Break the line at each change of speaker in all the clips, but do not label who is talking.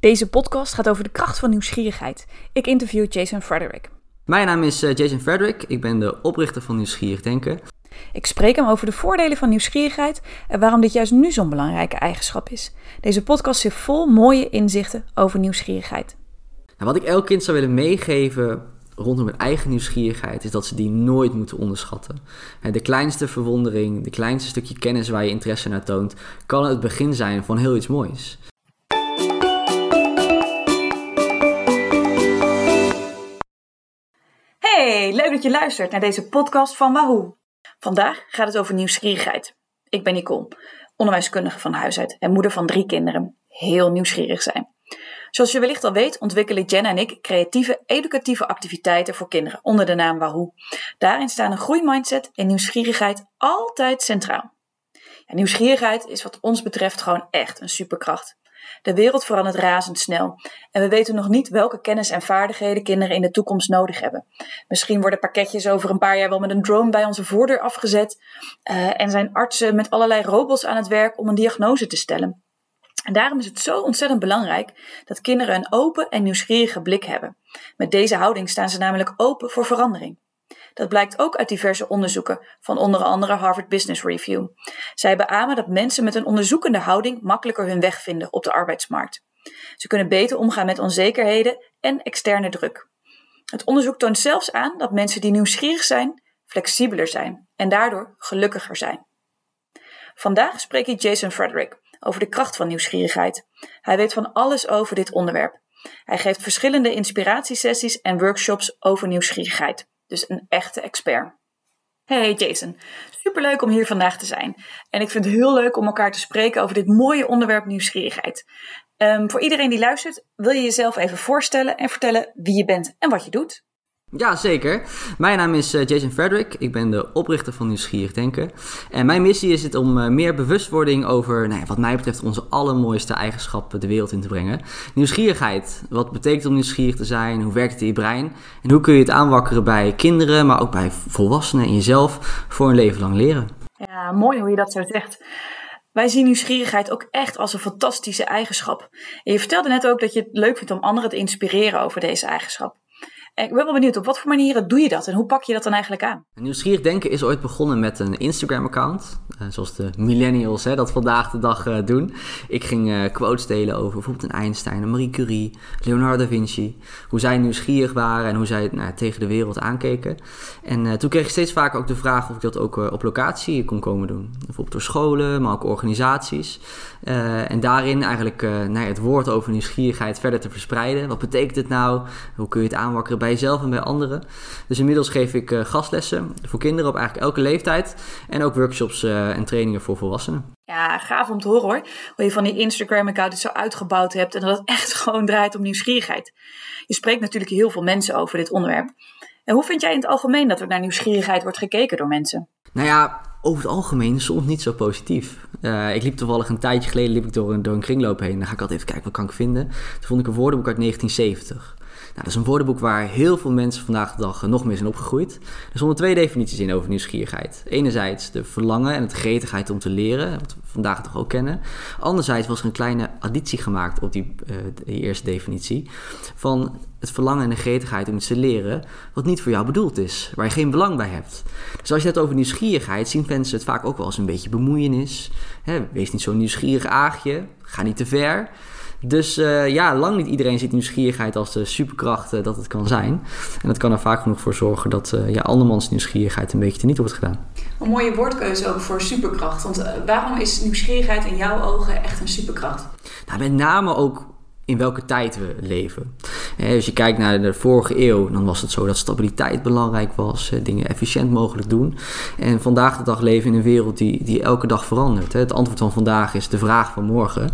Deze podcast gaat over de kracht van nieuwsgierigheid. Ik interview Jason Frederick.
Mijn naam is eh, Jason Frederick. Ik ben de oprichter van Nieuwsgierig Denken.
Ik spreek hem over de voordelen van nieuwsgierigheid en waarom dit juist nu zo'n belangrijke eigenschap is. Deze podcast zit vol mooie inzichten over nieuwsgierigheid.
Nou, wat ik elk kind zou willen meegeven rondom hun eigen nieuwsgierigheid is dat ze die nooit moeten onderschatten. De kleinste verwondering, de kleinste stukje kennis waar je interesse naar toont, kan het begin zijn van heel iets moois.
Hey, leuk dat je luistert naar deze podcast van Wahoo. Vandaag gaat het over nieuwsgierigheid. Ik ben Nicole, onderwijskundige van huis uit en moeder van drie kinderen. Heel nieuwsgierig zijn. Zoals je wellicht al weet, ontwikkelen Jenna en ik creatieve, educatieve activiteiten voor kinderen onder de naam Wahoo. Daarin staan een groeimindset en nieuwsgierigheid altijd centraal. Nieuwsgierigheid is wat ons betreft gewoon echt een superkracht. De wereld verandert razendsnel en we weten nog niet welke kennis en vaardigheden kinderen in de toekomst nodig hebben. Misschien worden pakketjes over een paar jaar wel met een drone bij onze voordeur afgezet uh, en zijn artsen met allerlei robots aan het werk om een diagnose te stellen. En daarom is het zo ontzettend belangrijk dat kinderen een open en nieuwsgierige blik hebben. Met deze houding staan ze namelijk open voor verandering. Dat blijkt ook uit diverse onderzoeken van onder andere Harvard Business Review. Zij beamen dat mensen met een onderzoekende houding makkelijker hun weg vinden op de arbeidsmarkt. Ze kunnen beter omgaan met onzekerheden en externe druk. Het onderzoek toont zelfs aan dat mensen die nieuwsgierig zijn, flexibeler zijn en daardoor gelukkiger zijn. Vandaag spreek ik Jason Frederick over de kracht van nieuwsgierigheid. Hij weet van alles over dit onderwerp. Hij geeft verschillende inspiratiesessies en workshops over nieuwsgierigheid. Dus een echte expert. Hey Jason, superleuk om hier vandaag te zijn. En ik vind het heel leuk om elkaar te spreken over dit mooie onderwerp nieuwsgierigheid. Um, voor iedereen die luistert, wil je jezelf even voorstellen en vertellen wie je bent en wat je doet?
Ja, zeker. Mijn naam is eh, Jason Frederick. Ik ben de oprichter van Nieuwsgierig Denken. En mijn missie is het om eh, meer bewustwording over, nou ja, wat mij betreft, onze allermooiste eigenschappen de wereld in te brengen. Nieuwsgierigheid. Wat betekent om nieuwsgierig te zijn? Hoe werkt het in je brein? En hoe kun je het aanwakkeren bij kinderen, maar ook bij volwassenen en jezelf voor een leven lang leren?
Ja, mooi hoe je dat zo zegt. Wij zien nieuwsgierigheid ook echt als een fantastische eigenschap. En je vertelde net ook dat je het leuk vindt om anderen te inspireren over deze eigenschap. Ik ben wel benieuwd, op wat voor manieren doe je dat en hoe pak je dat dan eigenlijk aan?
Nieuwsgierig denken is ooit begonnen met een Instagram-account. Zoals de millennials hè, dat vandaag de dag uh, doen. Ik ging uh, quotes delen over bijvoorbeeld een Einstein, een Marie Curie, Leonardo da Vinci. Hoe zij nieuwsgierig waren en hoe zij nou, tegen de wereld aankeken. En toen kreeg ik steeds vaker ook de vraag of ik dat ook op locatie kon komen doen. Bijvoorbeeld door scholen, maar ook organisaties. en daarin eigenlijk het woord over nieuwsgierigheid verder te verspreiden. Wat betekent het nou? Hoe kun je het aanwakkeren bij jezelf en bij anderen. Dus inmiddels geef ik gastlessen voor kinderen op eigenlijk elke leeftijd. En ook workshops en trainingen voor volwassenen.
Ja, gaaf om te horen hoor. Hoe je van die Instagram-account het zo uitgebouwd hebt en dat het echt gewoon draait om nieuwsgierigheid. Je spreekt natuurlijk heel veel mensen over dit onderwerp. En hoe vind jij in het algemeen dat er naar nieuwsgierigheid wordt gekeken door mensen?
Nou ja, over het algemeen soms niet zo positief. Uh, ik liep toevallig een tijdje geleden liep ik door, een, door een kringloop heen. Dan ga ik altijd even kijken, wat kan ik vinden? Toen vond ik een woordenboek uit 1970. Nou, dat is een woordenboek waar heel veel mensen vandaag de dag nog mee zijn opgegroeid. Er stonden twee definities in over nieuwsgierigheid. Enerzijds de verlangen en het gretigheid om te leren, wat we vandaag toch ook kennen. Anderzijds was er een kleine additie gemaakt op die, uh, die eerste definitie. Van het verlangen en de gretigheid om iets te leren wat niet voor jou bedoeld is, waar je geen belang bij hebt. Dus als je het over nieuwsgierigheid, zien mensen het vaak ook wel als een beetje bemoeienis. Wees niet zo'n nieuwsgierig aagje, ga niet te ver. Dus uh, ja, lang niet iedereen ziet nieuwsgierigheid als de superkracht uh, dat het kan zijn. En dat kan er vaak genoeg voor zorgen dat uh, ja, andermans nieuwsgierigheid een beetje teniet wordt gedaan.
Een mooie woordkeuze ook voor superkracht. Want waarom is nieuwsgierigheid in jouw ogen echt een superkracht?
Nou, met name ook in welke tijd we leven. Als je kijkt naar de vorige eeuw, dan was het zo dat stabiliteit belangrijk was, dingen efficiënt mogelijk doen. En vandaag de dag leven in een wereld die, die elke dag verandert. Het antwoord van vandaag is de vraag van morgen.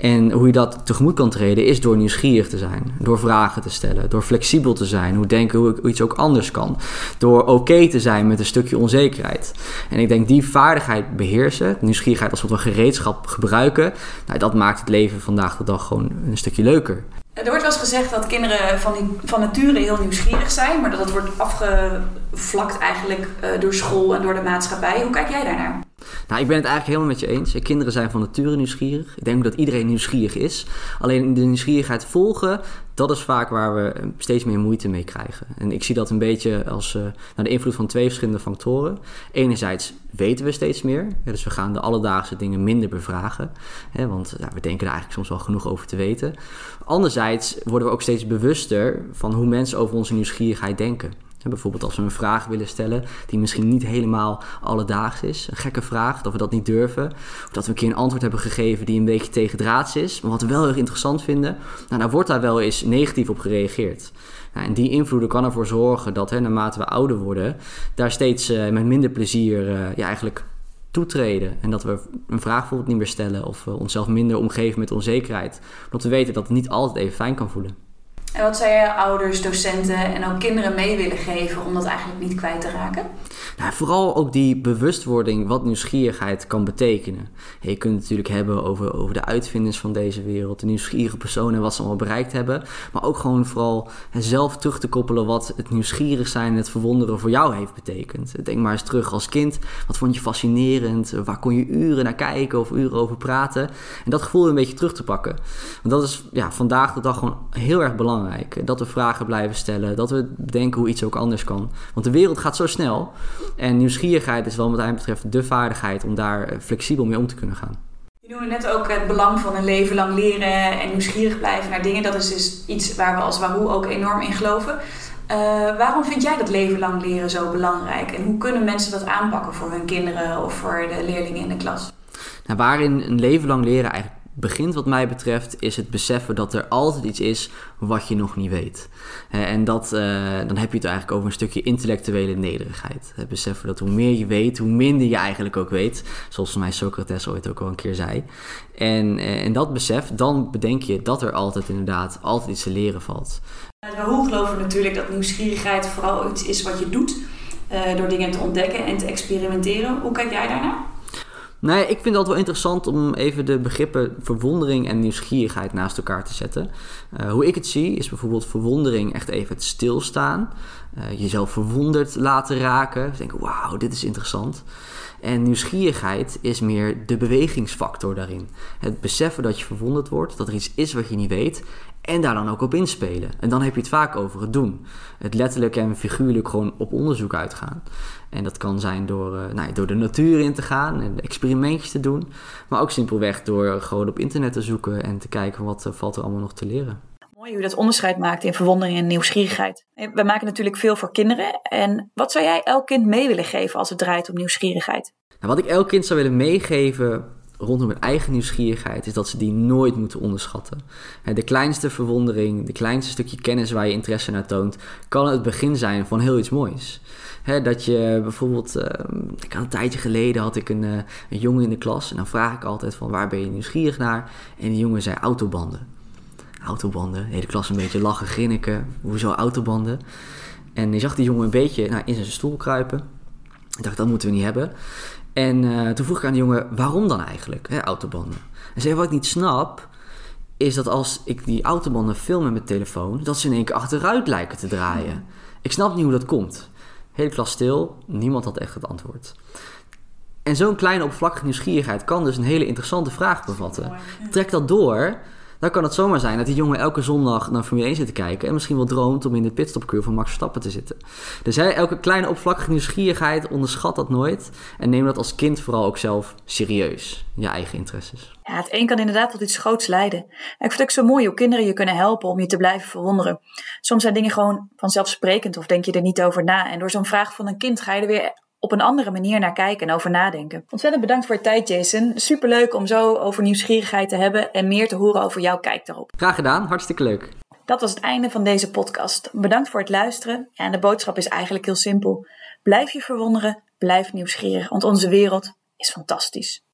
En hoe je dat tegemoet kan treden is door nieuwsgierig te zijn, door vragen te stellen, door flexibel te zijn, hoe denken hoe iets ook anders kan, door oké te zijn met een stukje onzekerheid. En ik denk die vaardigheid beheersen, nieuwsgierigheid als soort van gereedschap gebruiken, nou, dat maakt het leven vandaag de dag gewoon een stukje leuker.
Er wordt wel eens gezegd dat kinderen van, van nature heel nieuwsgierig zijn, maar dat dat wordt afgevlakt eigenlijk uh, door school en door de maatschappij. Hoe kijk jij daarnaar?
Nou, ik ben het eigenlijk helemaal met je eens. Kinderen zijn van nature nieuwsgierig. Ik denk dat iedereen nieuwsgierig is. Alleen de nieuwsgierigheid volgen, dat is vaak waar we steeds meer moeite mee krijgen. En ik zie dat een beetje als uh, de invloed van twee verschillende factoren. Enerzijds weten we steeds meer, dus we gaan de alledaagse dingen minder bevragen, hè, want we denken er eigenlijk soms wel genoeg over te weten. Anderzijds worden we ook steeds bewuster van hoe mensen over onze nieuwsgierigheid denken. Bijvoorbeeld als we een vraag willen stellen die misschien niet helemaal alledaags is. Een gekke vraag, dat we dat niet durven. Of dat we een keer een antwoord hebben gegeven die een beetje tegendraads is. Maar wat we wel heel interessant vinden, nou, daar wordt daar wel eens negatief op gereageerd. En die invloeden kan ervoor zorgen dat hè, naarmate we ouder worden, daar steeds uh, met minder plezier uh, ja, eigenlijk toetreden. En dat we een vraag bijvoorbeeld niet meer stellen of uh, onszelf minder omgeven met onzekerheid. Omdat we weten dat het niet altijd even fijn kan voelen.
En wat zou je ouders, docenten en ook kinderen mee willen geven om dat eigenlijk niet kwijt te raken?
Nou, vooral ook die bewustwording wat nieuwsgierigheid kan betekenen. Je kunt het natuurlijk hebben over, over de uitvinders van deze wereld, de nieuwsgierige personen en wat ze allemaal bereikt hebben. Maar ook gewoon vooral zelf terug te koppelen wat het nieuwsgierig zijn en het verwonderen voor jou heeft betekend. Denk maar eens terug als kind. Wat vond je fascinerend? Waar kon je uren naar kijken of uren over praten? En dat gevoel een beetje terug te pakken. Want dat is ja, vandaag de dag gewoon heel erg belangrijk. Dat we vragen blijven stellen. Dat we denken hoe iets ook anders kan. Want de wereld gaat zo snel. En nieuwsgierigheid is wel wat mij betreft de vaardigheid om daar eh, flexibel mee om te kunnen gaan.
Je noemde net ook het belang van een leven lang leren en nieuwsgierig blijven naar dingen. Dat is dus iets waar we als Wahoo ook enorm in geloven. Uh, waarom vind jij dat leven lang leren zo belangrijk? En hoe kunnen mensen dat aanpakken voor hun kinderen of voor de leerlingen in de klas?
Nou, waarin een leven lang leren eigenlijk begint wat mij betreft is het beseffen dat er altijd iets is wat je nog niet weet. En dat, uh, dan heb je het eigenlijk over een stukje intellectuele nederigheid. Het beseffen dat hoe meer je weet, hoe minder je eigenlijk ook weet. Zoals mij Socrates ooit ook al een keer zei. En, en dat besef, dan bedenk je dat er altijd inderdaad altijd iets te leren valt.
Hoe geloven natuurlijk dat nieuwsgierigheid vooral iets is wat je doet. Door dingen te ontdekken en te experimenteren. Hoe kijk jij daarnaar?
Nee, ik vind dat wel interessant om even de begrippen verwondering en nieuwsgierigheid naast elkaar te zetten. Uh, hoe ik het zie is bijvoorbeeld verwondering echt even het stilstaan. Uh, jezelf verwonderd laten raken. Denken, wauw, dit is interessant. En nieuwsgierigheid is meer de bewegingsfactor daarin. Het beseffen dat je verwonderd wordt, dat er iets is wat je niet weet. En daar dan ook op inspelen. En dan heb je het vaak over het doen. Het letterlijk en figuurlijk gewoon op onderzoek uitgaan. En dat kan zijn door, uh, nou, door de natuur in te gaan en experimentjes te doen. Maar ook simpelweg door gewoon op internet te zoeken en te kijken wat uh, valt er allemaal nog te leren.
Mooi hoe je dat onderscheid maakt in verwondering en nieuwsgierigheid. We maken natuurlijk veel voor kinderen. En wat zou jij elk kind mee willen geven als het draait om nieuwsgierigheid?
Nou, wat ik elk kind zou willen meegeven rondom hun eigen nieuwsgierigheid is dat ze die nooit moeten onderschatten. De kleinste verwondering, de kleinste stukje kennis waar je interesse naar toont, kan het begin zijn van heel iets moois. dat je bijvoorbeeld, uh, ik een tijdje geleden had ik een, uh, een, jongen in de klas en dan vraag ik altijd van waar ben je nieuwsgierig naar? En die jongen zei autobanden. Autobanden, de hele klas een beetje lachen, grinniken, hoezo autobanden? En je zag die jongen een beetje nou, in zijn stoel kruipen. Ik dacht, dat moeten we niet hebben. En uh, toen vroeg ik aan de jongen, waarom dan eigenlijk, hè, autobanden? En zei, wat ik niet snap, is dat als ik die autobanden film met mijn telefoon, dat ze in één keer achteruit lijken te draaien. Ik snap niet hoe dat komt. Hele klas stil, niemand had echt het antwoord. En zo'n kleine oppervlakkige nieuwsgierigheid kan dus een hele interessante vraag bevatten. Trek dat door dan kan het zomaar zijn dat die jongen elke zondag naar Formule 1 zit te kijken. En misschien wel droomt om in de pitstopcurve van Max Verstappen te zitten. Dus hij, elke kleine oppervlakkige nieuwsgierigheid, onderschat dat nooit. En neem dat als kind vooral ook zelf serieus. Je eigen interesses.
Ja, het een kan inderdaad tot iets groots leiden. En ik vind het ook zo mooi hoe kinderen je kunnen helpen om je te blijven verwonderen. Soms zijn dingen gewoon vanzelfsprekend of denk je er niet over na. En door zo'n vraag van een kind ga je er weer op een andere manier naar kijken en over nadenken. Ontzettend bedankt voor je tijd, Jason. Superleuk om zo over nieuwsgierigheid te hebben en meer te horen over jouw kijk daarop.
Graag gedaan, hartstikke leuk.
Dat was het einde van deze podcast. Bedankt voor het luisteren. Ja, en de boodschap is eigenlijk heel simpel. Blijf je verwonderen, blijf nieuwsgierig, want onze wereld is fantastisch.